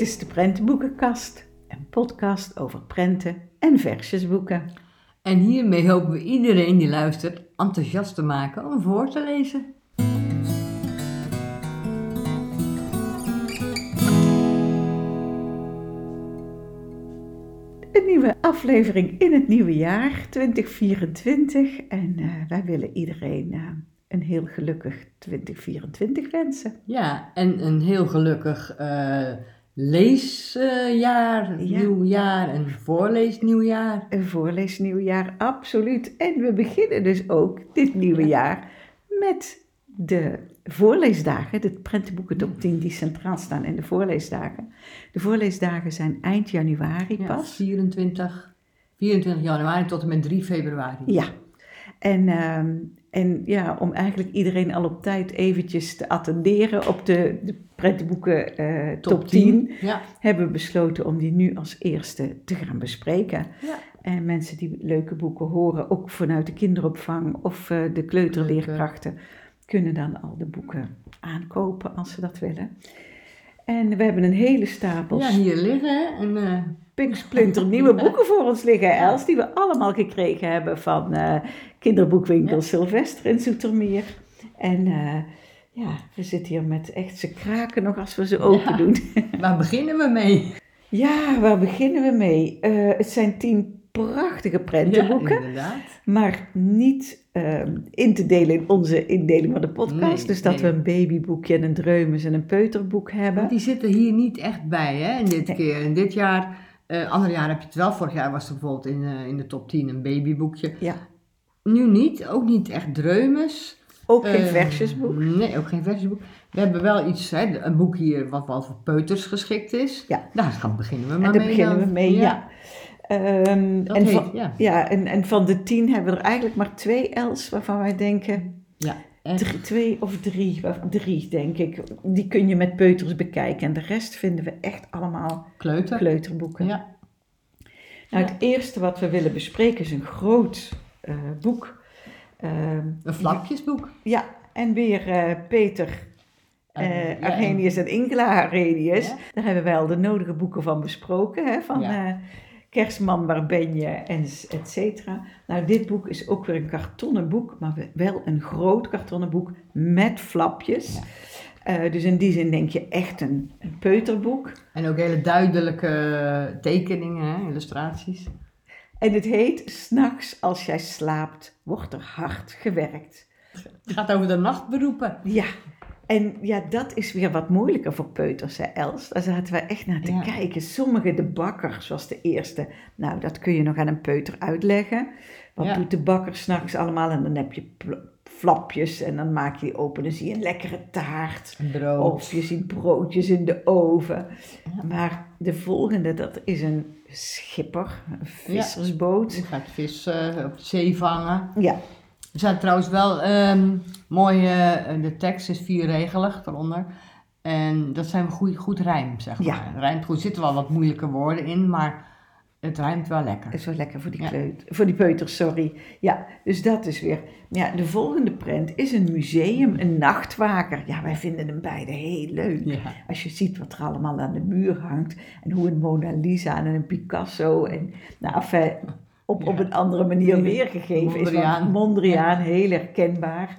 Dit is de Prentenboekenkast, een podcast over prenten en versjesboeken. En hiermee hopen we iedereen die luistert enthousiast te maken om voor te lezen. Een nieuwe aflevering in het nieuwe jaar 2024 en eh, wij willen iedereen uh, een heel gelukkig 2024 wensen. Ja, en een heel gelukkig uh, leesjaar, Ja. nieuwjaar en voorleesnieuwjaar. Een voorleesnieuwjaar, absoluut. En we beginnen dus ook dit nieuwe jaar met de voorleesdagen, de prentenboeken top 10 die centraal staan in de voorleesdagen. De voorleesdagen zijn eind januari Ja, pas. 24, 24 januari tot en met 3 februari. Ja. En, ehm, en ja, om eigenlijk iedereen al op tijd eventjes te attenderen op de, de prentenboeken eh, top, 10, Ja. hebben we besloten om die nu als eerste te gaan bespreken. Ja. En mensen die leuke boeken horen, ook vanuit de kinderopvang of eh, de kleuterleerkrachten, kunnen dan al de boeken aankopen als ze dat willen. En we hebben een hele stapel ja, hier liggen. En, eh, pinksplinter nieuwe boeken voor ons liggen, Els, die we allemaal gekregen hebben van eh, kinderboekwinkel. Sylvester in Zoetermeer. En eh, ja, we zitten hier met echt, ze kraken nog als we ze open doen. waar beginnen we mee? Ja, waar beginnen we mee? Eh, het zijn tien prachtige prentenboeken, Ja, inderdaad. maar niet ehm, in te delen in onze indeling van de podcast. Nee, dus dat nee. we een babyboekje en een dreumes en een peuterboek hebben. Die zitten hier niet echt bij, hè, in dit Nee. keer. In dit jaar, eh ander jaar heb je het wel. Vorig jaar was er bijvoorbeeld in, eh, in de top 10 een babyboekje. Ja, Nu niet, ook niet echt dreumes. ook geen Eh, versjesboek. Nee, ook geen versjesboek. We hebben wel iets, hè, een boek hier wat wel voor peuters geschikt is. Ja. Daar gaan beginnen we maar En daar mee beginnen dan. we mee, ja. Ehm, Dat en, heet, van, ja. ja, en, en van de tien hebben we er eigenlijk maar twee Els waarvan wij denken, Ja, drie, twee of drie, of drie denk ik, die kun je met peuters bekijken. En de rest vinden we echt allemaal kleuter. kleuterboeken. Ja. Nou, het eerste wat we willen bespreken is een groot eh, boek. Ehm, Een flapjesboek. ja, en weer eh, Peter Eh, eh ja, Arrhenius en Ingela Arrhenius. Ja. Daar hebben wij al de nodige boeken van besproken. Hè, van Ja. Kerstman, waar ben je, en et cetera. Nou, dit boek is ook weer een kartonnen boek, maar we- wel een groot kartonnen boek met flapjes. Eh, dus in die zin denk je echt een, een peuterboek. En ook hele duidelijke tekeningen, hè, illustraties. En het heet S'nachts als jij slaapt, wordt er hard gewerkt. Het gaat over de nachtberoepen. Ja, en ja, dat is weer wat moeilijker voor peuters, hè Els? Daar zaten we echt naar te Ja. kijken. Sommige, de bakker, zoals de eerste, nou, dat kun je nog aan een peuter uitleggen. Wat Ja. doet de bakker s'nachts allemaal? En dan heb je flapjes en dan maak je die open en zie je een lekkere taart. Een brood. Of je ziet broodjes in de oven. Ja. Maar de volgende, dat is een schipper, een vissersboot. Je gaat vis eh, op zee vangen. Ja, Er staat trouwens wel ehm mooi, eh, de tekst is vierregelig eronder. En dat zijn goed, goed rijm, zeg maar. Ja. Het rijmt goed, er zitten wel wat moeilijke woorden in, maar het rijmt wel lekker. Dat is wel lekker voor die, Ja. kleut, voor die peuters, sorry. Ja, dus dat is weer. Ja, de volgende prent is een museum, een nachtwaker. Ja, wij vinden hem beide heel leuk. Ja. Als je ziet wat er allemaal aan de muur hangt. En hoe een Mona Lisa en een Picasso. En nou, enfin, op, op een andere manier weergegeven is. Mondriaan. Heel herkenbaar.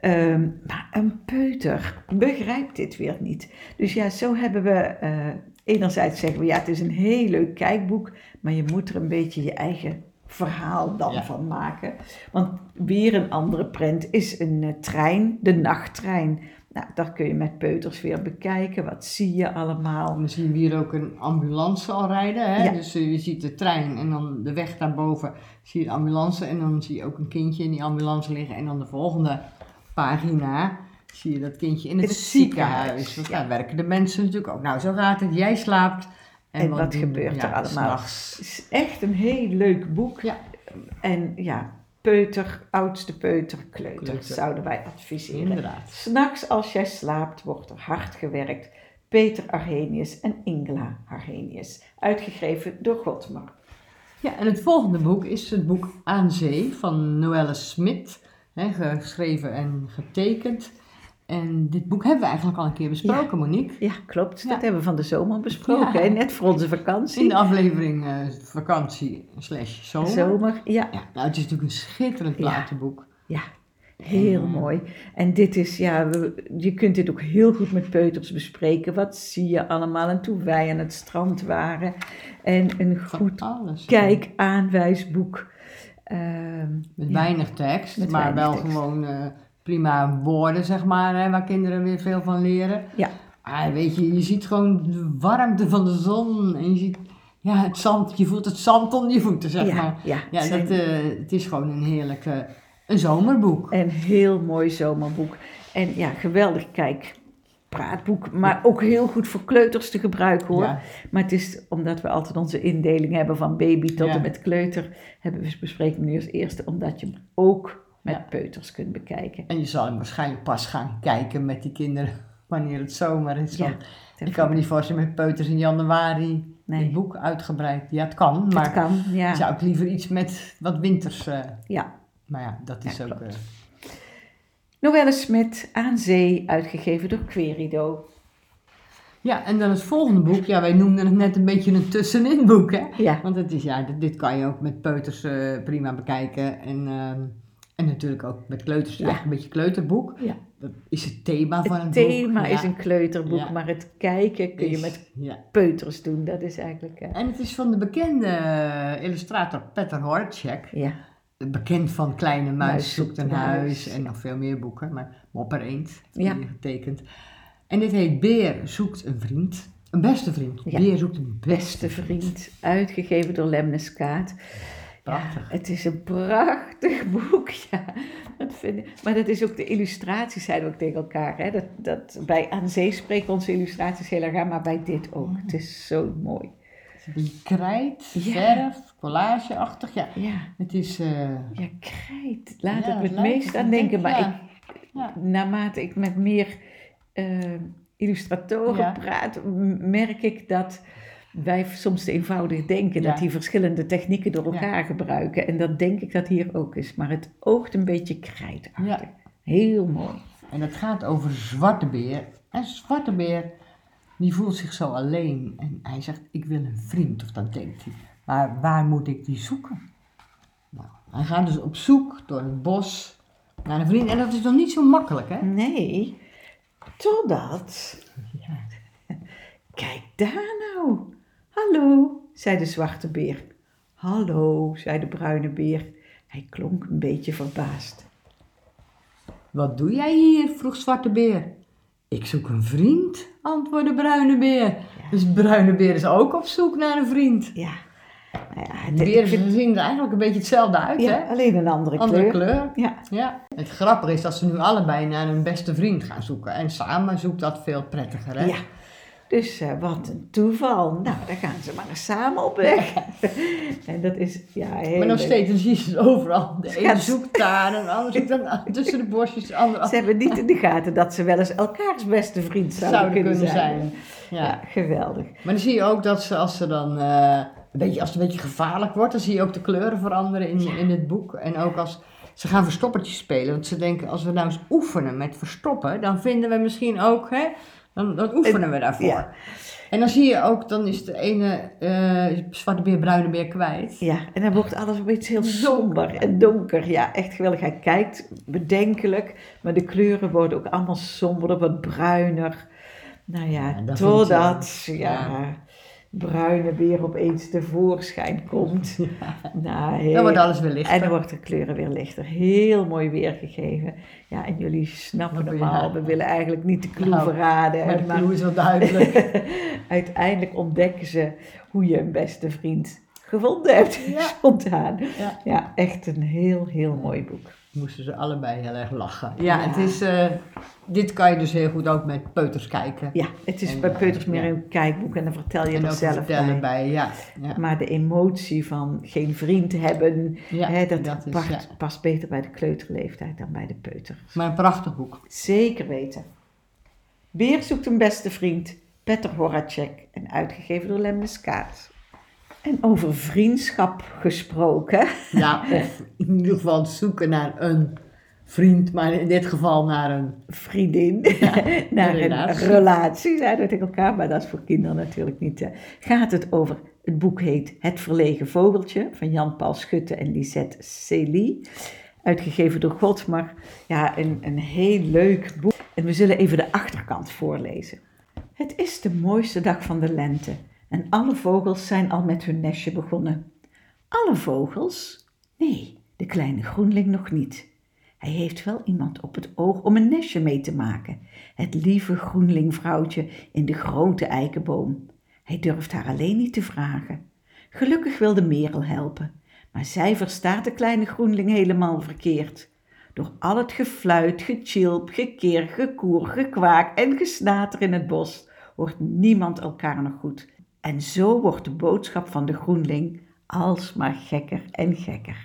Ehm, maar een peuter begrijpt dit weer niet. Dus ja, zo hebben we... eh, enerzijds zeggen we, ja, het is een heel leuk kijkboek. Maar je moet er een beetje je eigen verhaal dan Ja. van maken. Want weer een andere prent is een eh, trein, de nachttrein. Nou, dat kun je met peuters weer bekijken. Wat zie je allemaal? Dan zien we hier ook een ambulance al rijden. Hè? Ja. Dus eh, je ziet de trein en dan de weg daarboven zie je de ambulance. En dan zie je ook een kindje in die ambulance liggen. En dan de volgende pagina zie je dat kindje in het, het ziekenhuis. Want ja. daar werken de mensen natuurlijk ook. Nou, zo gaat het. Jij slaapt. En, wat, gebeurt er allemaal? Het is echt een heel leuk boek. Ja. En ja, peuter, oudste peuter, kleuter, Kleuter. zouden wij adviseren. Inderdaad. S'nachts als jij slaapt, wordt er hard gewerkt. Peter Arrhenius en Ingela Arrhenius. Uitgegeven door Godmar. Ja, en het volgende boek is het boek Aan Zee van Noelle Smit. Hè, geschreven en getekend. En dit boek hebben we eigenlijk al een keer besproken, Monique. Ja, klopt. Ja. Dat hebben we van de zomer besproken. Ja. Net voor onze vakantie. In de aflevering eh, vakantie slash zomer. zomer. Ja, Ja, nou, het is natuurlijk een schitterend platenboek. ja. Heel En, eh, mooi. En dit is, ja, we- je kunt dit ook heel goed met peuters bespreken. Wat zie je allemaal? En toen wij aan het strand waren. En een goed kijkaanwijsboek. Ehm, Met weinig tekst, Met maar weinig wel tekst. gewoon eh, prima woorden, zeg maar, hè, waar kinderen weer veel van leren. Ja. Ah, weet je, je ziet gewoon de warmte van de zon en je ziet ja, het zand, je voelt het zand onder je voeten, zeg ja, maar. ja, Ja, het dat, eh, het is gewoon een heerlijk eh, een zomerboek. Een heel mooi zomerboek. En ja, geweldig kijk. Praatboek, maar ook heel goed voor kleuters te gebruiken hoor. Ja. Maar het is omdat we altijd onze indeling hebben van baby tot en met kleuter, hebben we bespreken nu als eerste, omdat je hem ook met peuters kunt bekijken. En je zal hem waarschijnlijk pas gaan kijken met die kinderen wanneer het zomer is. Ja, want ik kan me niet voorstellen met peuters in januari Nee. dit boek uitgebreid. Ja, het kan, Het maar kan, ja. zou ik liever iets met wat winters... eh, ja. maar ja, dat is Ja, ook... klopt. eh, Noelle Smit, Aan Zee, uitgegeven door Querido. Ja, en dan het volgende boek. Ja, wij noemden het net een beetje een tussenin boek, hè? Ja, Want het is, ja, dit, dit kan je ook met peuters eh, prima bekijken. En, ehm, en natuurlijk ook met kleuters. Ja. Een beetje kleuterboek. Ja. Dat is het thema van het het, thema boek. is Ja, een kleuterboek, Ja. maar het kijken kun je is- met peuters doen. Dat is eigenlijk... eh, En het is van de bekende eh, illustrator Peter Horacek. ja. Bekend van Kleine Muis, Muis zoekt een een huis. huis. En nog veel meer boeken. Maar Mopper Eend, Ja. getekend. En dit heet Beer zoekt een vriend. Een beste vriend. Beer zoekt een Beste vriend, uitgegeven door Lemnes Kaat. Prachtig. Ja, het is een prachtig boek, ja. Dat vind ik. Maar dat is ook de illustraties, we ook tegen elkaar. Hè? Dat, dat, bij Aan Zee spreken onze illustraties heel erg aan, maar bij dit ook. Het is zo mooi. Krijt, Ja. verf, collageachtig. Ja, Ja, het is... eh, ja krijt. Laat Ja, het me het meest aan denken. denk, Maar ik, naarmate ik met meer eh, illustratoren praat, merk ik dat wij soms te eenvoudig denken. Ja. Dat die verschillende technieken door elkaar gebruiken. En dat denk ik dat hier ook is. Maar het oogt een beetje krijtachtig. Ja. Heel mooi. En het gaat over Zwarte Beer. En Zwarte Beer, die voelt zich zo alleen. En hij zegt, ik wil een vriend, of dat denkt hij. Maar waar moet ik die zoeken? Nou, hij gaat dus op zoek door het bos naar een vriend. En dat is nog niet zo makkelijk, hè? Nee, totdat... Ja. Kijk daar nou. Hallo, zei de zwarte beer. Hallo, zei de bruine beer. Hij klonk een beetje verbaasd. Wat doe jij hier? vroeg Zwarte Beer. Ik zoek een vriend, antwoordde Bruine Beer. Dus Bruine Beer is ook op zoek naar een vriend. Ja, nou ja, De beren zien er eigenlijk een beetje hetzelfde uit, ja hè? alleen een andere, Andere kleur. kleur. Ja, Ja. Het grappige is dat ze nu allebei naar een beste vriend gaan zoeken. En samen zoekt dat veel prettiger, hè? ja. Dus eh, wat een toeval. Nou, dan gaan ze maar eens samen op weg. en dat is, ja, heel Maar nog leuk. steeds, dan zie je ze overal. De Ze ene zoekt daar, en de ander zoekt dan tussen de andere Ze hebben niet in de gaten dat ze wel eens elkaars beste vriend zouden, zouden kunnen, kunnen zijn. zijn. Ja. Ja. geweldig. Maar dan zie je ook dat ze, als, ze dan, eh, een beetje, als het een beetje gevaarlijk wordt, dan zie je ook de kleuren veranderen in, Ja. in het boek. En ook als ze gaan verstoppertjes spelen. Want ze denken, als we nou eens oefenen met verstoppen, dan vinden we misschien ook, hè, dan, dan oefenen we daarvoor. Ja. En dan zie je ook, dan is de ene eh, zwarte beer, bruine beer kwijt. Ja, en dan wordt alles een beetje heel somber en donker. Ja, echt geweldig. Hij kijkt bedenkelijk, maar de kleuren worden ook allemaal somberder, wat bruiner. Nou ja, Ja, dat totdat ja. Bruine weer opeens tevoorschijn komt. Nou, heel- Dan wordt alles weer lichter. En dan wordt de kleuren weer lichter. Heel mooi weergegeven. Ja, en jullie snappen Wat hem wil je al. hebben? We willen eigenlijk niet de clue Nou, verraden. Maar de clue is wel duidelijk. uiteindelijk ontdekken ze hoe je een beste vriend gevonden hebt. Ja. Spontaan. Ja. Ja, echt een heel, heel mooi boek. Moesten ze allebei heel erg lachen. Ja, Ja. het is, eh, dit kan je dus heel goed ook met peuters kijken. Ja, het is En, bij eh, Peuters meer ja. een kijkboek en dan vertel je en er zelf bij. bij. Ja, ja. Maar de emotie van geen vriend hebben, hè, dat, dat past, beter bij de kleuterleeftijd dan bij de peuter. Maar een prachtig boek. Zeker weten. Beer zoekt een beste vriend, Petter Horacek en uitgegeven door Lemnes Kaat. En over vriendschap gesproken. Ja, of in ieder geval zoeken naar een vriend, maar in dit geval naar een... vriendin, naar een relatie. relatie, zeiden we tegen elkaar, maar dat is voor kinderen natuurlijk niet. eh, gaat het over, het boek heet Het Verlegen Vogeltje van Jan-Paul Schutte en Lisette Celie, uitgegeven door Godsmar. Ja, een, een heel leuk boek. En we zullen even de achterkant voorlezen. Het is de mooiste dag van de lente en alle vogels zijn al met hun nestje begonnen. Alle vogels? Nee, de kleine groenling nog niet. Hij heeft wel iemand op het oog om een nestje mee te maken. Het lieve groenlingvrouwtje in de grote eikenboom. Hij durft haar alleen niet te vragen. Gelukkig wil de merel helpen, maar zij verstaat de kleine groenling helemaal verkeerd. Door al het gefluit, gechilp, gekeer, gekoer, gekwaak en gesnater in het bos hoort niemand elkaar nog goed. En zo wordt de boodschap van de groenling alsmaar gekker en gekker.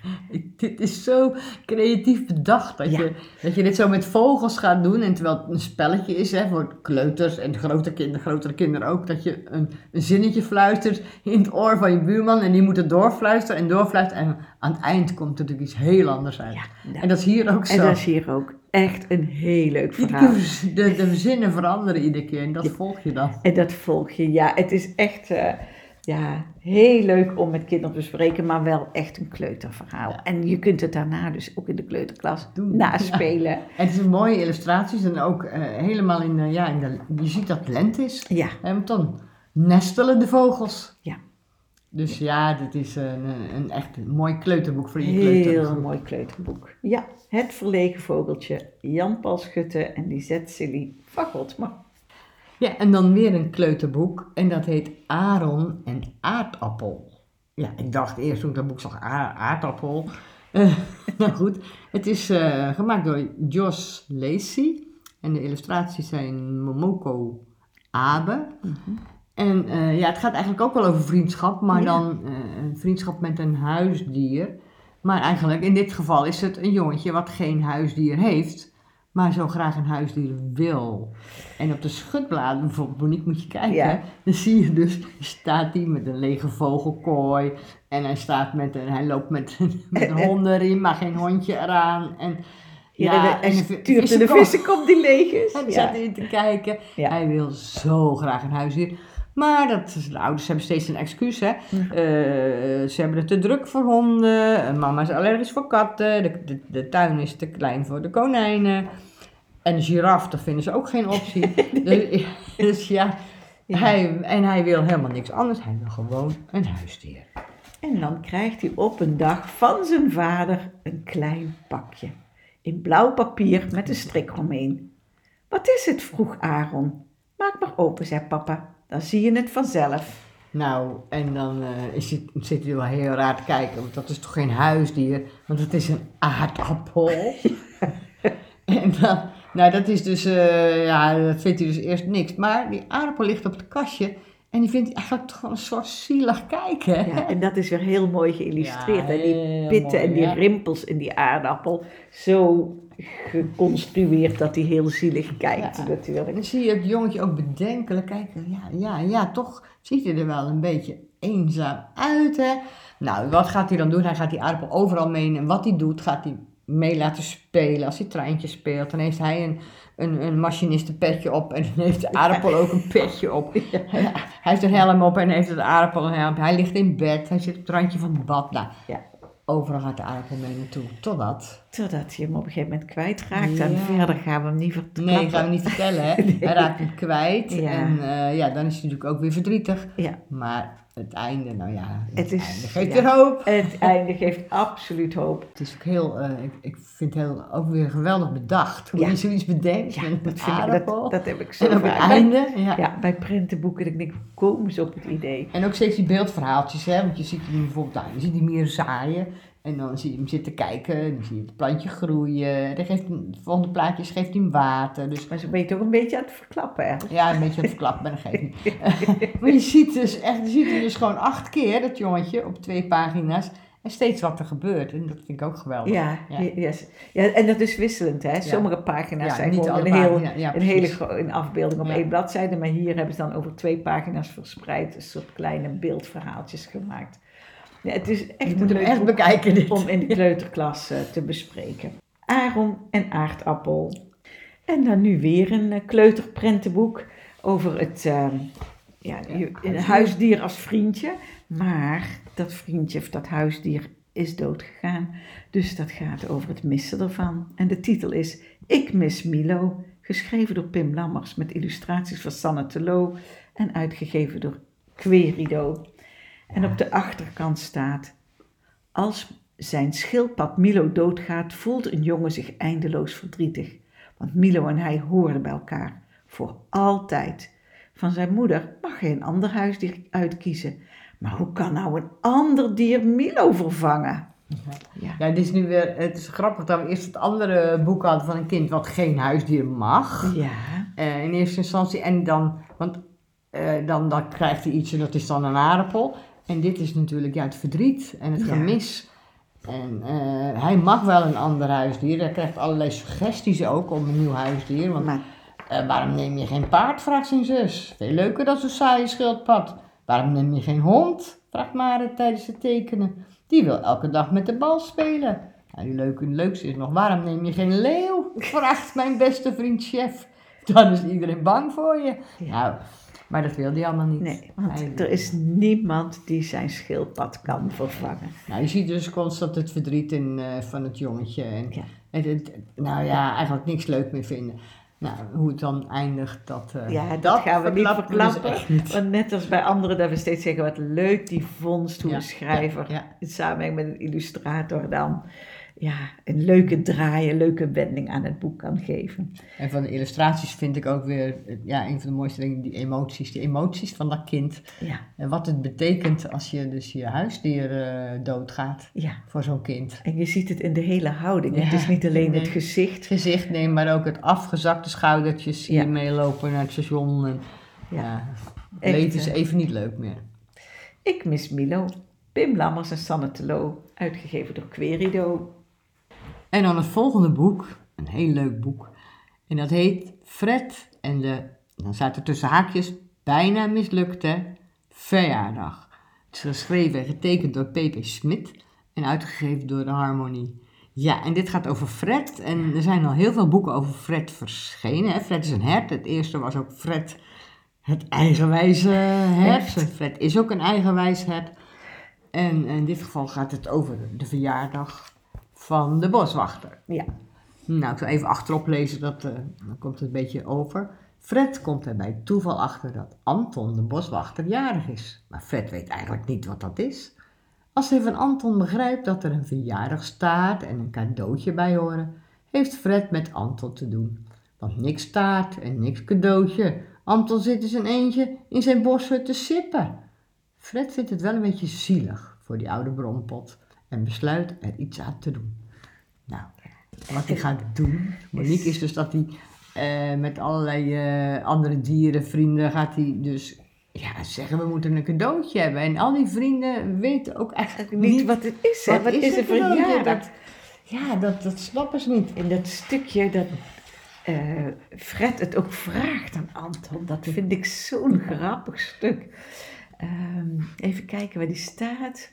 Dit is zo creatief bedacht dat, Ja. je, dat je dit zo met vogels gaat doen. En terwijl het een spelletje is hè, voor kleuters en grote kinderen, grotere kinderen ook. Dat je een, een zinnetje fluistert in het oor van je buurman. En die moet het doorfluisteren en doorfluisteren. En aan het eind komt er natuurlijk iets heel anders uit. Ja, En dat is hier ook zo. En dat is hier ook echt een heel leuk verhaal. de, de zinnen veranderen iedere keer. En dat volg je dan. En dat volg je, ja. Het is echt eh, ja, heel leuk om met kinderen te bespreken, maar wel echt een kleuterverhaal. En je kunt het daarna dus ook in de kleuterklas Doen. naspelen. En het zijn mooie illustraties. En ook eh, helemaal in, de- ja, in de, je ziet dat het lente is. Ja, want dan nestelen de vogels. Ja. Dus ja, dit is een, een echt een mooi kleuterboek voor je heel kleutergroep. mooi kleuterboek. Ja, Het Verlegen Vogeltje, Jan Paul Schutte en Lisette Silly Godsma. Ja, en dan weer een kleuterboek. En dat heet Aaron en Aardappel. Ja, ik dacht eerst toen ik dat boek zag, aardappel. Eh, nou goed, het is eh, gemaakt door Jos Lacey. En de illustraties zijn Momoko Abe. En eh, ja, het gaat eigenlijk ook wel over vriendschap, maar Ja. dan een vriendschap met een huisdier. Maar eigenlijk in dit geval is het een jongetje wat geen huisdier heeft, maar zo graag een huisdier wil. En op de schutbladen bijvoorbeeld, Monique, moet je kijken, Ja. dan zie je dus, staat hij met een lege vogelkooi. En hij staat met een, hij loopt met, met een hondenriem, maar geen hondje eraan. En ja, en stuurt de vissenkop. die leeg is. En dan Ja. staat hij te kijken. Hij wil zo graag een huisdier. Maar dat, de ouders hebben steeds een excuus, hè. Eh, ze hebben het te druk voor honden. en Mama is allergisch voor katten. De, de, de tuin is te klein voor de konijnen. En giraf, dat vinden ze ook geen optie. dus, dus ja, Ja. Hij, en hij wil helemaal niks anders. Hij wil gewoon een huisdier. En dan krijgt hij op een dag van zijn vader een klein pakje. In blauw papier met een strik omheen. Wat is het? vroeg Aaron. Maak maar open, zei papa. Dan zie je het vanzelf. Nou, en dan eh, is hij, zit hij wel heel raar te kijken, want dat is toch geen huisdier, want het is een aardappel. en dan, nou dat is dus, eh, ja, dat vindt hij dus eerst niks. Maar die aardappel ligt op het kastje en die vindt hij eigenlijk toch wel een soort zielig kijken. Ja, en dat is weer heel mooi geïllustreerd. Ja, en die pitten mooi, en die rimpels in die aardappel. Zo geconstrueerd dat hij heel zielig kijkt Ja. En natuurlijk. dan zie je het jongetje ook bedenkelijk kijken. Ja, ja, ja, toch ziet hij er wel een beetje eenzaam uit, hè. Nou, wat gaat hij dan doen? Hij gaat die aardappel overal mee. En wat hij doet, gaat hij mee laten spelen. Als hij treintje speelt, dan heeft hij een, een, een machinistenpetje op. En dan heeft de aardappel ook een petje op. Hij heeft een helm op en heeft de aardappel een helm. Hij ligt in bed, hij zit op het randje van het bad. Nou, Ja. Overal gaat de aardappel mee naartoe. Totdat... Totdat hij hem op een gegeven moment kwijtraakt. En Ja. verder gaan we hem niet verklappen. Nee, gaan we niet vertellen, hè. Hij raakt hem kwijt. Ja. En eh, ja, dan is hij natuurlijk ook weer verdrietig. Ja, Maar het einde, nou ja, het, Het is- einde geeft ja. weer hoop. het einde geeft absoluut hoop. Het is ook heel, eh, ik, ik vind het heel, ook weer geweldig bedacht. Hoe Ja. je zoiets bedenkt Ja, met dat, vind ik, aardappel. dat, dat heb ik zo en op het einde, ja. Ja, bij prentenboeken, dat ik denk, komen ze op het idee? En ook steeds die beeldverhaaltjes, hè. Want je ziet hem bijvoorbeeld, nou, je ziet die meer zaaien. En dan zie je hem zitten kijken, en dan zie je het plantje groeien. Dan geeft de volgende plaatjes geeft hij hem water. Dus Maar zo ben je toch een beetje aan het verklappen, hè? Ja, een beetje aan het verklappen, maar dat geeft niet. maar je ziet dus echt, je ziet hem dus gewoon acht keer, dat jongetje, op twee pagina's. En steeds wat er gebeurt. En dat vind ik ook geweldig. Ja, Ja. yes. ja, en dat is wisselend, hè? Sommige pagina's Ja, zijn niet gewoon een, heel, ja, een hele een afbeelding op één bladzijde, maar hier hebben ze dan over twee pagina's verspreid een soort kleine beeldverhaaltjes gemaakt. Het is echt moet leuk echt bekijken, dit. om in de kleuterklas eh, te bespreken. Aaron en Aardappel. En dan nu weer een eh, kleuterprentenboek over het eh, ja, een huisdier als vriendje. Maar dat vriendje of dat huisdier is doodgegaan. Dus dat gaat over het missen ervan. En de titel is Ik mis Milo. Geschreven door Pim Lammers met illustraties van Sanne Telo. En uitgegeven door Querido. En op de achterkant staat... Als zijn schildpad Milo doodgaat, voelt een jongen zich eindeloos verdrietig. Want Milo en hij horen bij elkaar. Voor altijd. Van zijn moeder mag hij een ander huisdier uitkiezen. Maar hoe kan nou een ander dier Milo vervangen? Ja. Ja, dit is nu weer, het is grappig dat we eerst het andere boek hadden van een kind wat geen huisdier mag. Ja. Eh, in eerste instantie. En dan, want eh, dan, dan krijgt hij iets en dat is dan een aardappel. En dit is natuurlijk ja, het verdriet en het gemis. En eh, hij mag wel een ander huisdier. Hij krijgt allerlei suggesties ook om een nieuw huisdier. Want Maar eh, waarom neem je geen paard, vraagt zijn zus. Veel leuker dan zo'n saaie schildpad. Waarom neem je geen hond, vraagt Maren tijdens het tekenen. Die wil elke dag met de bal spelen. Nou, die leuke, het leukste is nog, waarom neem je geen leeuw, vraagt mijn beste vriend chef. Dan is iedereen bang voor je. Ja. Nou, maar dat wil hij allemaal niet. nee, want Hij- er is niemand die zijn schildpad kan vervangen. Nou, je ziet dus constant het verdriet in, eh, van het jongetje. En Ja. het, het- nou ja, eigenlijk niks leuk meer vinden. Nou, hoe het dan eindigt, dat, eh, Ja, dat, gaan we niet verklappen dus. Want net als bij anderen dat we steeds zeggen wat leuk die vondst, hoe Ja, een schrijver ja, ja. in samenwerking met een illustrator dan ja, een leuke draai, een leuke wending aan het boek kan geven. En van de illustraties vind ik ook weer, eh, ja, een van de mooiste dingen, die emoties. Die emoties van dat kind. Ja, En wat het betekent als je dus je huisdier eh, doodgaat ja. voor zo'n kind. En je ziet het in de hele houding. Ja, het is niet alleen nee. het gezicht. Het gezicht neem, maar ook het afgezakte schoudertjes Ja. meelopen naar het station. En, Ja. het leven is hè? even niet leuk meer. Ik mis Milo. Pim Lammers en Sanne Telo, uitgegeven door Querido. En dan het volgende boek, een heel leuk boek. En dat heet Fred en de, dan staat er tussen haakjes, bijna mislukte verjaardag. Het is geschreven en getekend door P.P. Smit en uitgegeven door de Harmonie. Ja, en dit gaat over Fred. En er zijn al heel veel boeken over Fred verschenen. Hè. Fred is een hert. Het eerste was ook Fred, het eigenwijze hert. Fred is ook een eigenwijs hert. En in dit geval gaat het over de verjaardag van de boswachter. Ja, Nou, ik zal even achterop lezen, dat, eh, dan komt het een beetje over. Fred komt er bij toeval achter dat Anton, de boswachter, jarig is. Maar Fred weet eigenlijk niet wat dat is. Als hij van Anton begrijpt dat er een verjaardagstaart en een cadeautje bij horen, heeft Fred met Anton te doen. Want niks taart en niks cadeautje. Anton zit in zijn eentje in zijn boshut te sippen. Fred vindt het wel een beetje zielig voor die oude bronpot en besluit er iets aan te doen. Nou, wat hij gaat doen, Monique, is dus dat hij eh, met allerlei eh, andere dieren, vrienden, gaat hij dus ja, zeggen we moeten een cadeautje hebben. En al die vrienden weten ook eigenlijk niet niet wat het is, hè? wat Wat, is een cadeautje? verjaardag? Dat- Ja, dat, dat snappen ze niet. In dat stukje dat eh, Fred het ook vraagt aan Anton, dat vind ik zo'n grappig stuk. Ehm, even kijken waar die staat.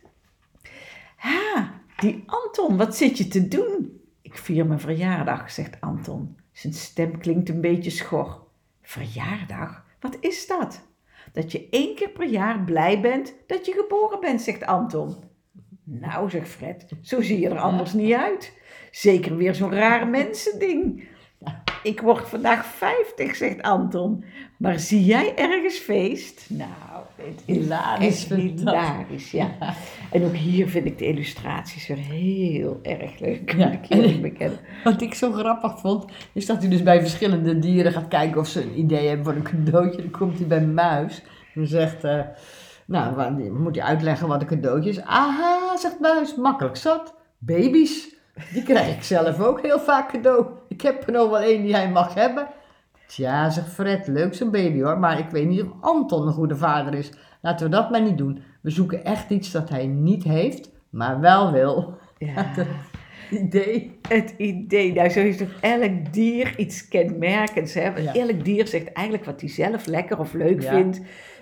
Ha, die Anton, wat zit je te doen? Ik vier mijn verjaardag, zegt Anton. Zijn stem klinkt een beetje schor. Verjaardag? Wat is dat? Dat je één keer per jaar blij bent dat je geboren bent, zegt Anton. Nou, zegt Fred, zo zie je er anders niet uit. Zeker weer zo'n raar mensending. Ik word vandaag 50, zegt Anton. Maar zie jij ergens feest? Nou, het is Hilarisch hilarisch, ja. En ook hier vind ik de illustraties weer heel erg leuk, Ja, ik bekennen. Wat ik zo grappig vond, is dat hij dus bij verschillende dieren gaat kijken of ze een idee hebben voor een cadeautje. Dan komt hij bij een muis en zegt, eh, nou, moet hij uitleggen wat een cadeautje is. Aha, zegt muis, makkelijk zat. Baby's, die krijg ik zelf ook heel vaak cadeau. Ik heb er nog wel één die hij mag hebben. Tja, zegt Fred, leuk zo'n baby hoor, maar ik weet niet of Anton een goede vader is. Laten we dat maar niet doen. We zoeken echt iets dat hij niet heeft, maar wel wil. Ja. Idee. Het idee, nou zo is toch elk dier iets kenmerkends. Hè? Want Ja. Elk dier zegt eigenlijk wat hij zelf lekker of leuk Ja. vindt.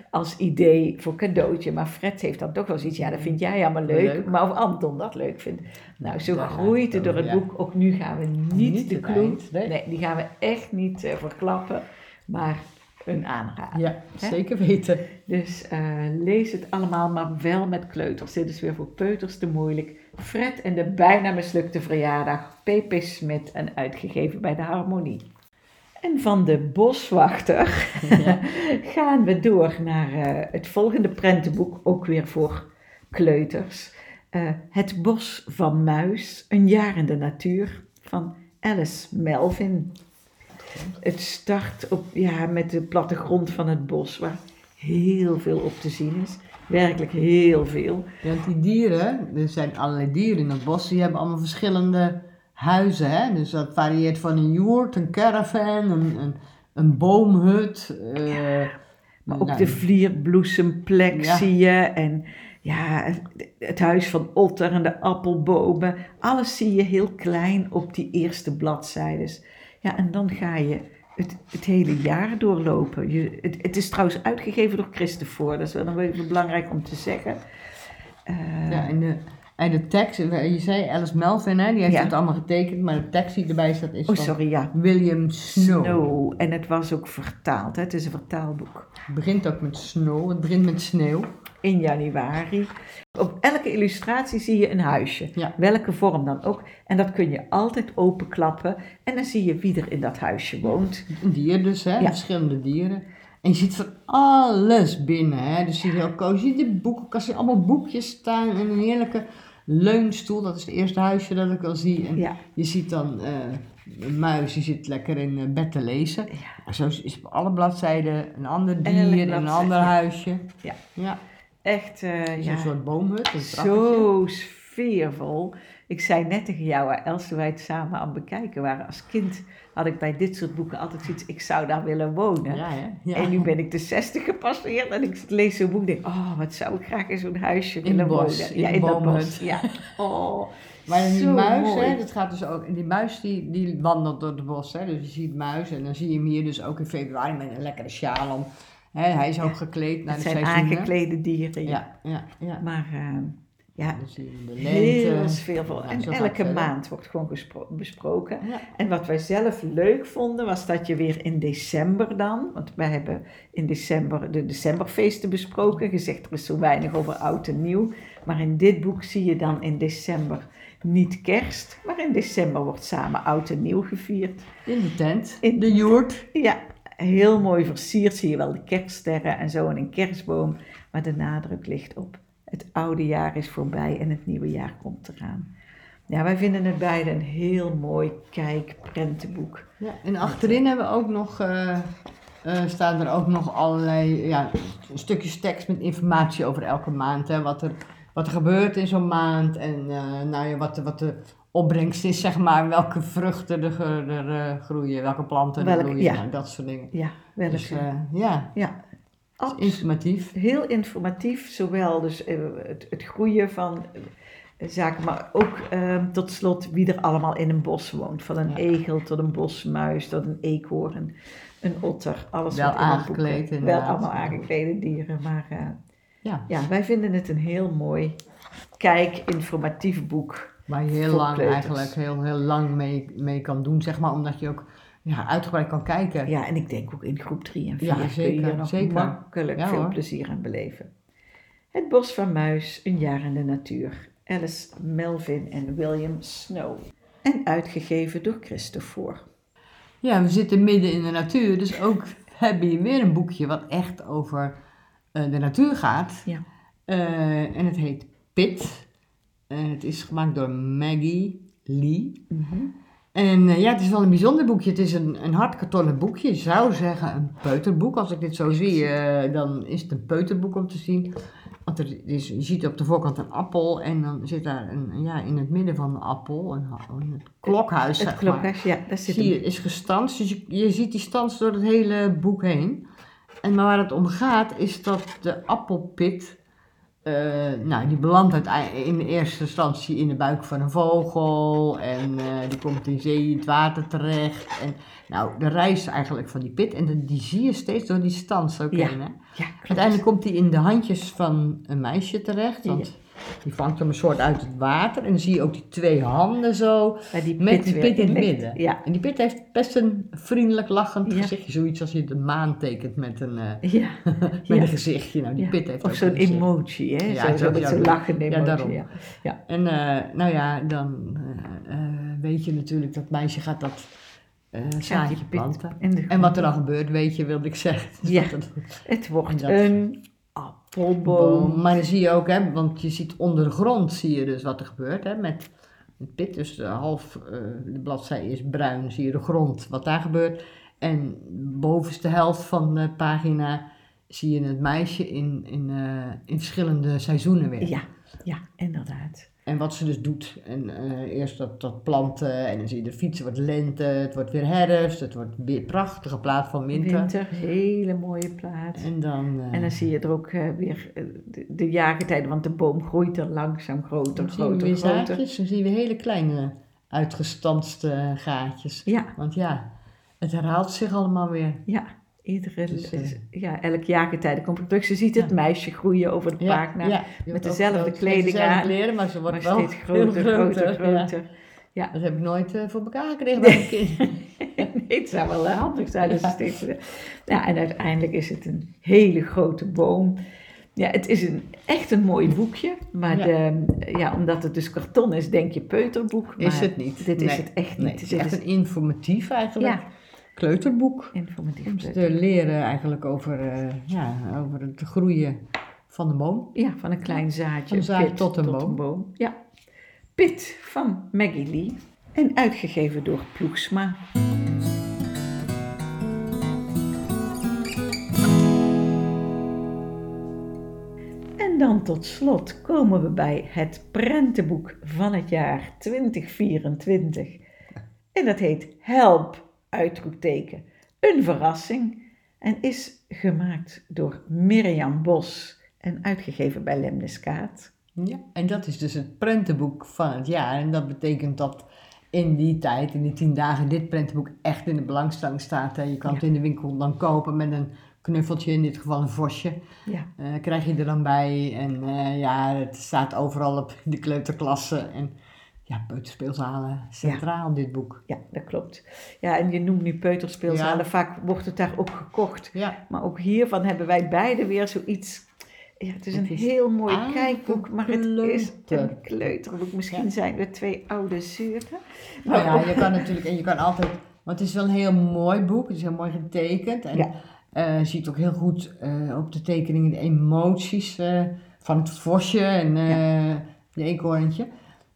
Als idee voor cadeautje. Maar Fred heeft dan toch wel zoiets, ja, dat vind jij allemaal leuk. Leuk. Maar of Anton dat leuk vindt. Nou, zo Daar groeit het door het boek. Ook nu gaan we niet, Niet de nee. nee, die gaan we echt niet eh, verklappen. Maar een aanrader. Ja, zeker weten. Dus eh, lees het allemaal, maar wel met kleuters. Dit is weer voor peuters te moeilijk. Fred en de bijna mislukte verjaardag. P.P. Smit en uitgegeven bij de Harmonie. En van de boswachter Ja. gaan we door naar eh, het volgende prentenboek, ook weer voor kleuters. Eh, het Bos van Muis, een jaar in de natuur, van Alice Melvin. Het start op, ja, met de plattegrond van het bos, waar heel veel op te zien is. Werkelijk heel veel. Want die dieren, er zijn allerlei dieren in het bos, die hebben allemaal verschillende huizen. Hè? Dus dat varieert van een joert, een caravan, een, een, een boomhut. eh, Maar ook nou, de vlierbloesemplek Ja. zie je. En ja, het- het huis van Otter en de appelbomen. Alles zie je heel klein op die eerste bladzijdes. Ja, en dan ga je het, het hele jaar doorlopen. Je, het, het is trouwens uitgegeven door Christopher. Dat is wel nog even belangrijk om te zeggen. Eh, Ja, en de, en de tekst, je zei Alice Melvin, hè, die heeft Ja. het allemaal getekend, maar de tekst die erbij staat is oh, sorry, ja. William Snow. Snow. En het was ook vertaald. Hè? Het is een vertaalboek. Het begint ook met snow, het begint met sneeuw. in januari. Op elke illustratie zie je een huisje. Ja. Welke vorm dan ook. En dat kun je altijd openklappen. En dan zie je wie er in dat huisje woont. Een dier dus, hè, Ja. verschillende dieren. En je ziet van alles binnen, hè. Dus je ziet heel cozy, de boekenkast, allemaal boekjes staan en een heerlijke leunstoel. Dat is het eerste huisje dat ik al zie. En Ja. je ziet dan eh, een muis, die zit lekker in eh, bed te lezen. Ja. En zo is op alle bladzijden een ander dier, een bladzijde, ander huisje. Ja. Ja, Echt, is ja, een soort boomhut, een zo sfeervol. Ik zei net tegen jou, Els, toen wij het samen aan het bekijken waren. Als kind had ik bij dit soort boeken altijd zoiets, ik zou daar willen wonen. Ja. En nu ben ik de 60 gepasseerd en ik lees zo'n boek en denk, oh, wat zou ik graag in zo'n huisje In willen bos, wonen. in ja, in dat bos. Ja. Oh, Maar die muis, mooi. hè, dat gaat dus ook. Die muis die, die wandelt door het bos, hè. Dus je ziet muis en dan zie je hem hier dus ook in februari met een lekkere sjaal om. Hè, hij is ook gekleed naar Het de zijn seizoenen. aangeklede dieren. Ja. Ja, ja. Maar eh, ja, heel sfeervol. Ja, en elke maand wordt gewoon besproken. Ja. En wat wij zelf leuk vonden, was dat je weer in december dan, want wij hebben in december de decemberfeesten besproken, gezegd er is zo weinig over oud en nieuw. Maar in dit boek zie je dan in december niet kerst, maar in december wordt samen oud en nieuw gevierd. In de tent, In- de joert. Ja, heel mooi versierd zie je wel de kerststerren en zo en een kerstboom. Maar de nadruk ligt op het oude jaar is voorbij en het nieuwe jaar komt eraan. Ja, wij vinden het beide een heel mooi kijkprentenboek. Ja, en achterin hebben we ook nog, eh, eh, staan er ook nog allerlei ja, stukjes tekst met informatie over elke maand. Hè, wat, er, wat er gebeurt in zo'n maand en eh, nou ja, wat, de- wat de opbrengst is, zeg maar. Welke vruchten er, er groeien, welke planten er Welke- groeien, ja. nou, dat soort dingen. Ja, welke. Dus ja, ja, informatief. Heel informatief, zowel dus eh, het, het groeien van eh, zaken, maar ook ehm, tot slot wie er allemaal in een bos woont. Van een Ja. egel tot een bosmuis, tot een eekhoorn, een otter. Alles Wel wat in aangekleed, eh, Wel allemaal aangeklede dieren, maar eh, Ja, ja, wij vinden het een heel mooi, kijk, informatief boek. waar je heel lang kleuters. eigenlijk heel, heel lang mee, mee kan doen, zeg maar. Omdat je ook ja, uitgebreid kan kijken. Ja, en ik denk ook in groep 3 en 4 Ja, kun je nog zeker. makkelijk Ja, veel hoor. plezier aan beleven. Het Bos van Muis, Een jaar in de natuur. Alice Melvin en William Snow. En uitgegeven door Christopher. Ja, we zitten midden in de natuur, dus ook heb je weer een boekje wat echt over eh, de natuur gaat. Ja. Eh, en het heet Pit. En het is gemaakt door Maggie Lee. En eh, ja, het is wel een bijzonder boekje. Het is een, een hardkartonnen boekje. Je zou zeggen een peuterboek. Als ik dit zo zie, eh, dan is het een peuterboek om te zien. Want er is, je ziet op de voorkant een appel en dan zit daar een, ja, in het midden van de appel een, een klokhuis. Het maar. klokhuis, ja, daar zit Zie je, is gestanst. Dus je, je ziet die stans door het hele boek heen. En maar waar het om gaat, is dat de appelpit nou, die belandt in eerste instantie in de buik van een vogel. En eh, die komt in zee in het water terecht. En nou, de reis eigenlijk van die pit. En de- die zie je steeds door die stans ook Ja. heen, hè? Ja. Uiteindelijk komt hij in de handjes van een meisje terecht. Want die vangt hem een soort uit het water. En dan zie je ook die twee handen zo. Die Met die pit in het midden. Ja, En die pit heeft best een vriendelijk lachend Ja. gezichtje. Zoiets als je de maan tekent met een, ja. met Ja. een gezichtje. Nou, die Ja. pit heeft Of zo'n emoji, hè? Ja, zo, met ja, zo'n ja. lachende Ja, emoji. daarom. Ja, ja. En eh, nou ja, dan eh, weet je natuurlijk dat meisje gaat dat eh zaadje planten. de En wat er dan gebeurt, weet je, wilde ik zeggen. Ja. Het wordt En dat- een Maar dan zie je ook, hè, want je ziet onder de grond zie je dus wat er gebeurt. Hè, met het pit, dus de half, eh, de bladzij is bruin, zie je de grond, wat daar gebeurt. En bovenste helft van de pagina zie je het meisje in, in, eh, in verschillende seizoenen weer. Ja, ja, inderdaad. En wat ze dus doet. En eh, eerst dat, dat planten en dan zie je de fietsen, wordt lente, het wordt weer herfst, het wordt weer prachtige plaat van winter. Winter, hele mooie plaats. En dan, eh, En dan zie je er ook eh, weer de, de jaargetijden, want de boom groeit er langzaam groter, dan zien we groter, weer groter. zaadjes, dan zien we hele kleine uitgestanste gaatjes. Ja, Want ja, het herhaalt zich allemaal weer. ja. Iedere, Dus, eh, ja, elk jaargetijde komt er terug. Ze ziet het Ja. meisje groeien over de pagina. ja, met dezelfde kleding aan, kleren, maar ze wordt maar wel steeds groter, groter, ja. groter. Ja. Dat heb ik nooit eh, voor elkaar gekregen bij een kind. nee, het zou wel eh, handig zijn als ze steeds... Ja, en uiteindelijk is het een hele grote boom. Ja, het is een, echt een mooi boekje. Maar Ja. De, ja, omdat het dus karton is, denk je peuterboek. Is maar het niet. Dit is het echt Nee, niet. het Dit is echt een informatief eigenlijk Ja. Kleuterboek. informatief. Om kleuter. te leren eigenlijk over, eh, ja, over het groeien van de boom. Ja, van een klein zaadje. Van een zaadje pit tot een boom. Ja. Pit van Maggie Lee. En uitgegeven door Ploegsma. En dan tot slot komen we bij het prentenboek van het jaar 2024. En dat heet Help! Uitroepteken. Een verrassing. En is gemaakt door Mirjam Bos en uitgegeven bij Lemniskaat. Ja. En dat is dus het prentenboek van het jaar. En dat betekent dat in die tijd, in die tien dagen, dit prentenboek echt in de belangstelling staat. Hè. Je kan het in de winkel dan kopen met een knuffeltje, in dit geval een vosje. Ja, Eh, krijg je er dan bij. En eh, ja, het staat overal op de kleuterklassen. En ja, peuterspeelzalen, centraal dit boek. ja, dat klopt. Ja, en je noemt nu peuterspeelzalen. Ja. Vaak wordt het daar ook gekocht. Ja, Maar ook hiervan hebben wij beide weer zoiets. Ja, het is een is heel mooi kijkboek, maar het is een kleuterboek. Misschien Ja. zijn we twee oude zuren. nou ja, Maar je kan natuurlijk, en je kan altijd, want het is wel een heel mooi boek, het is heel mooi getekend. En Ja. eh, je ziet ook heel goed eh, op de tekeningen de emoties eh, van het vosje en de eekhoorntje.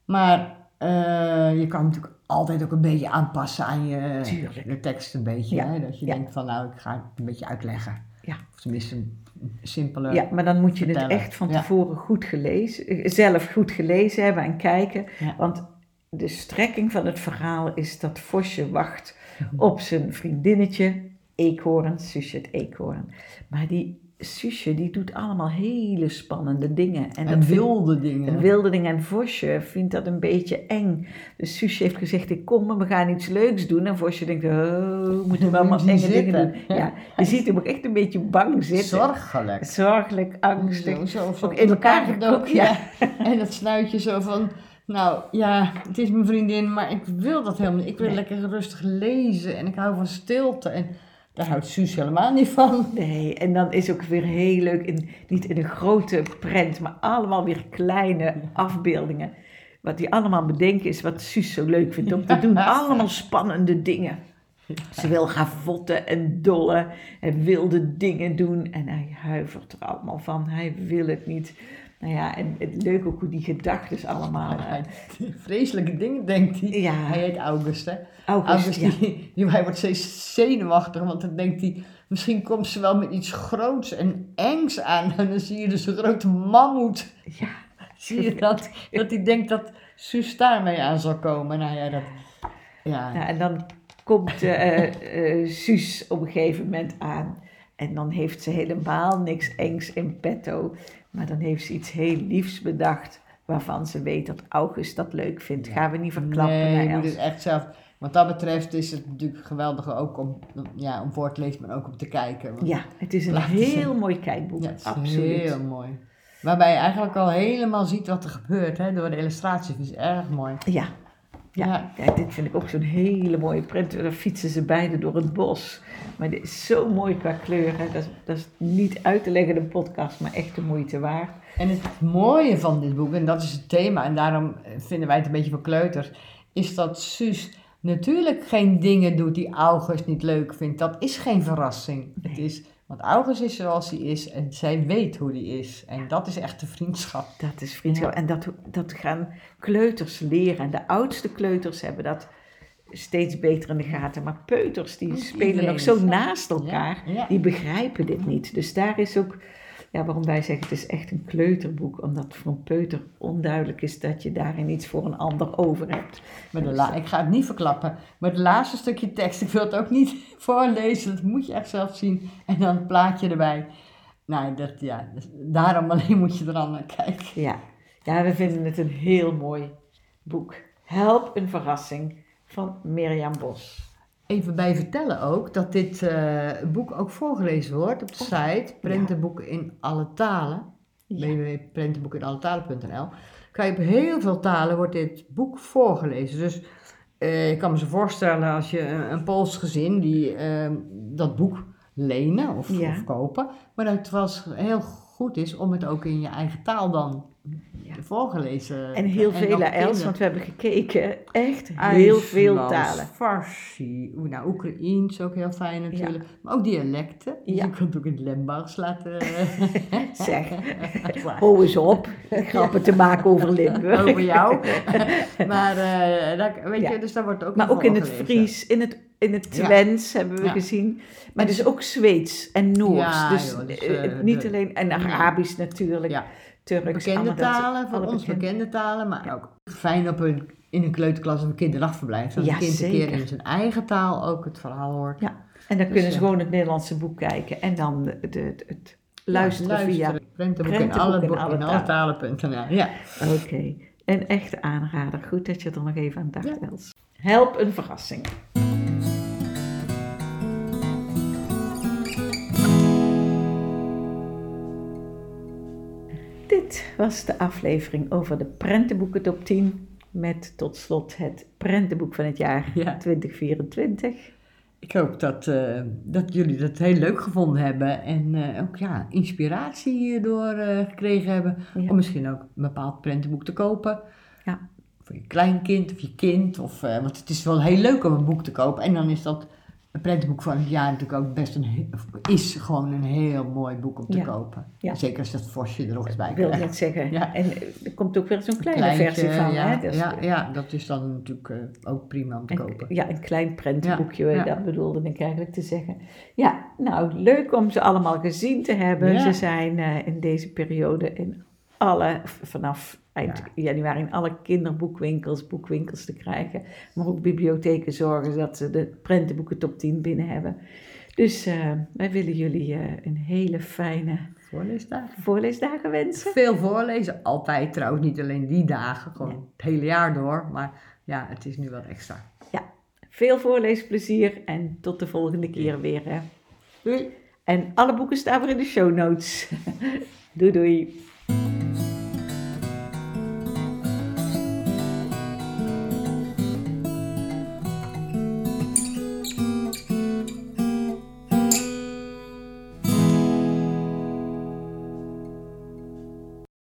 Maar eh, je kan natuurlijk altijd ook een beetje aanpassen aan je Tuurlijk. de tekst een beetje. Ja. Hè? Dat je Ja. denkt van nou, ik ga het een beetje uitleggen. Ja. Of tenminste een simpele. Ja, maar dan moet je het echt van tevoren goed gelezen, eh, zelf goed gelezen hebben en kijken. Want de strekking van het verhaal is dat Vosje wacht Mhm. op zijn vriendinnetje, eekhoorn, Susje het eekhoorn. Maar die Susje die doet allemaal hele spannende dingen. En, En, dat vindt- wilde dingen. en wilde dingen. En Vosje vindt dat een beetje eng. Dus Susje heeft gezegd, ik kom en we gaan iets leuks doen. En Vosje denkt, oh, moeten we allemaal enge dingen doen. Ja, je ziet hem ook echt een beetje bang zitten. Zorgelijk. Zorgelijk, angstig. Zo, zo, zo Ook in elkaar gedoken, gekocht, ja. En dat snuitje zo van, nou ja, het is mijn vriendin, maar ik wil dat helemaal niet. Ik wil Nee. lekker rustig lezen en ik hou van stilte. En daar houdt Suus helemaal niet van. Nee, en dan is ook weer heel leuk, in, niet in een grote prent, maar allemaal weer kleine afbeeldingen. Wat die allemaal bedenken is wat Suus zo leuk vindt om te doen. Allemaal spannende dingen. Ze wil gaan votten en dollen en wilde dingen doen. En hij huivert er allemaal van. Hij wil het niet. Nou ja, en het leuk ook hoe die gedachten allemaal... eh, Vreselijke dingen denkt hij. Ja. Hij heet August, hè. August, August, ja. die, die, hij wordt steeds zenuwachtig, want dan denkt hij, misschien komt ze wel met iets groots en engs aan. En dan zie je dus een grote mammoet. Ja, Zie je dat? Dat hij denkt dat Suus daarmee aan zal komen. Nou ja, dat... Ja. Nou, en dan komt eh eh, Suus op een gegeven moment aan. En dan heeft ze helemaal niks engs in petto. Maar dan heeft ze iets heel liefs bedacht. Waarvan ze weet dat August dat leuk vindt. Gaan we niet verklappen nee, naar Els. het echt zelf. Wat dat betreft is het natuurlijk geweldig ook om, ja, om voor te lezen, maar ook om te kijken. Want- Ja, het is een heel mooi kijkboek. Ja, het is Absoluut. heel mooi. Waarbij je eigenlijk al helemaal ziet wat er gebeurt hè, door de illustraties. Dat is erg mooi. Ja. Ja. Ja. dit vind ik ook zo'n hele mooie print. Daar fietsen ze beide door het bos. Maar dit is zo mooi qua kleuren. Dat is, dat is niet uit te leggen in een podcast, maar echt de moeite waard. En het mooie van dit boek, en dat is het thema, en daarom vinden wij het een beetje voor kleuters, is dat Suus natuurlijk geen dingen doet die August niet leuk vindt. Dat is geen verrassing. Het is, want August is zoals hij is en zij weet hoe hij is. En dat is echt de vriendschap. Dat is vriendschap. En dat, dat gaan kleuters leren. En de oudste kleuters hebben dat steeds beter in de gaten. Maar peuters, die spelen iedereen nog zo naast elkaar. Ja, ja. Die begrijpen dit niet. Dus daar is ook, ja, waarom wij zeggen het is echt een kleuterboek. Omdat voor een peuter onduidelijk is dat je daarin iets voor een ander over hebt. Maar de la- ik ga het niet verklappen, maar het laatste stukje tekst, ik wil het ook niet voorlezen, dat moet je echt zelf zien. En dan het plaatje erbij. Nou, dat, ja, dus daarom alleen moet je er dan naar kijken. Ja. ja, we vinden het een heel mooi boek. Help een verrassing van Mirjam Bos. Even bij vertellen ook dat dit eh, boek ook voorgelezen wordt op de site Prentenboeken in alle talen. Ja. www.prentenboekeninalletalen.nl Kan je op heel veel talen wordt dit boek voorgelezen. Dus eh, ik kan me zo voorstellen als je een, een Pools gezin die eh, dat boek lenen of, Ja. of kopen. Maar dat het wel heel goed is om het ook in je eigen taal dan Ja. voorgelezen En heel veel, Els, want we hebben gekeken. Echt heel veel talen. Farsi, nou, Oekraïens ook heel fijn natuurlijk. Maar ook dialecten. Dus Ja. je kunt ook in het Limburgs laten... Zeg, hou eens op. Grappen te maken over Limburg. Over jou. maar, eh, dat, weet Ja. je, dus daar wordt ook Maar in ook in het. Fries, in het, in het Ja. Twents hebben we Ja. gezien. Maar dus ook Zweeds en Noors. Ja, dus joh, dus, eh, eh, niet de- alleen, en Arabisch natuurlijk, Ja. Turks. Bekende talen, voor ons bekende- bekende talen, maar ook fijn op een, in een kleuterklas of een kinderdagverblijf. Dat Ja, een kind een keer in zijn eigen taal ook het verhaal hoort. Ja, en dan Dus, kunnen ze ja. gewoon het Nederlandse boek kijken en dan de, de, het luisteren Ja, via... Prentenboek in alle, in boek- alle in alle talen.nl. Ja. Oké, een echte aanrader. Goed dat je er nog even aan dacht. Els. Help een verrassing. Dit was de aflevering over de prentenboeken top 10. Met tot slot het prentenboek van het jaar Ja. 2024. Ik hoop dat, eh, dat jullie dat heel leuk gevonden hebben en eh, ook ja, inspiratie hierdoor eh, gekregen hebben. Ja. Om misschien ook een bepaald prentenboek te kopen. Ja. Voor je kleinkind of je kind. Of, want het is wel heel leuk om een boek te kopen. En dan is dat een prentenboek van het jaar natuurlijk ook best een, is gewoon een heel mooi boek om te Ja. kopen. Ja. Zeker als dat vosje er nog eens bij Ik wilde krijgt. net zeggen. Ja. En er komt ook weer zo'n kleine Kleintje, versie van. ja, hè? Dus- ja, ja, dat is dan natuurlijk eh, ook prima om te kopen. Ja, een klein prentenboekje, dat bedoelde ik eigenlijk te zeggen. Ja, nou, leuk om ze allemaal gezien te hebben. Ze zijn eh, in deze periode in alle, vanaf eind januari in alle kinderboekwinkels, boekwinkels te krijgen. Maar ook bibliotheken zorgen dat ze de prentenboeken top 10 binnen hebben. Dus eh, wij willen jullie eh, een hele fijne Voorleesdagen. voorleesdagen wensen. Veel voorlezen, altijd trouwens, niet alleen die dagen, gewoon het hele jaar door. Maar ja, het is nu wat extra. Veel voorleesplezier en tot de volgende keer weer. Hè. Doei! En alle boeken staan weer in de show notes. doei doei.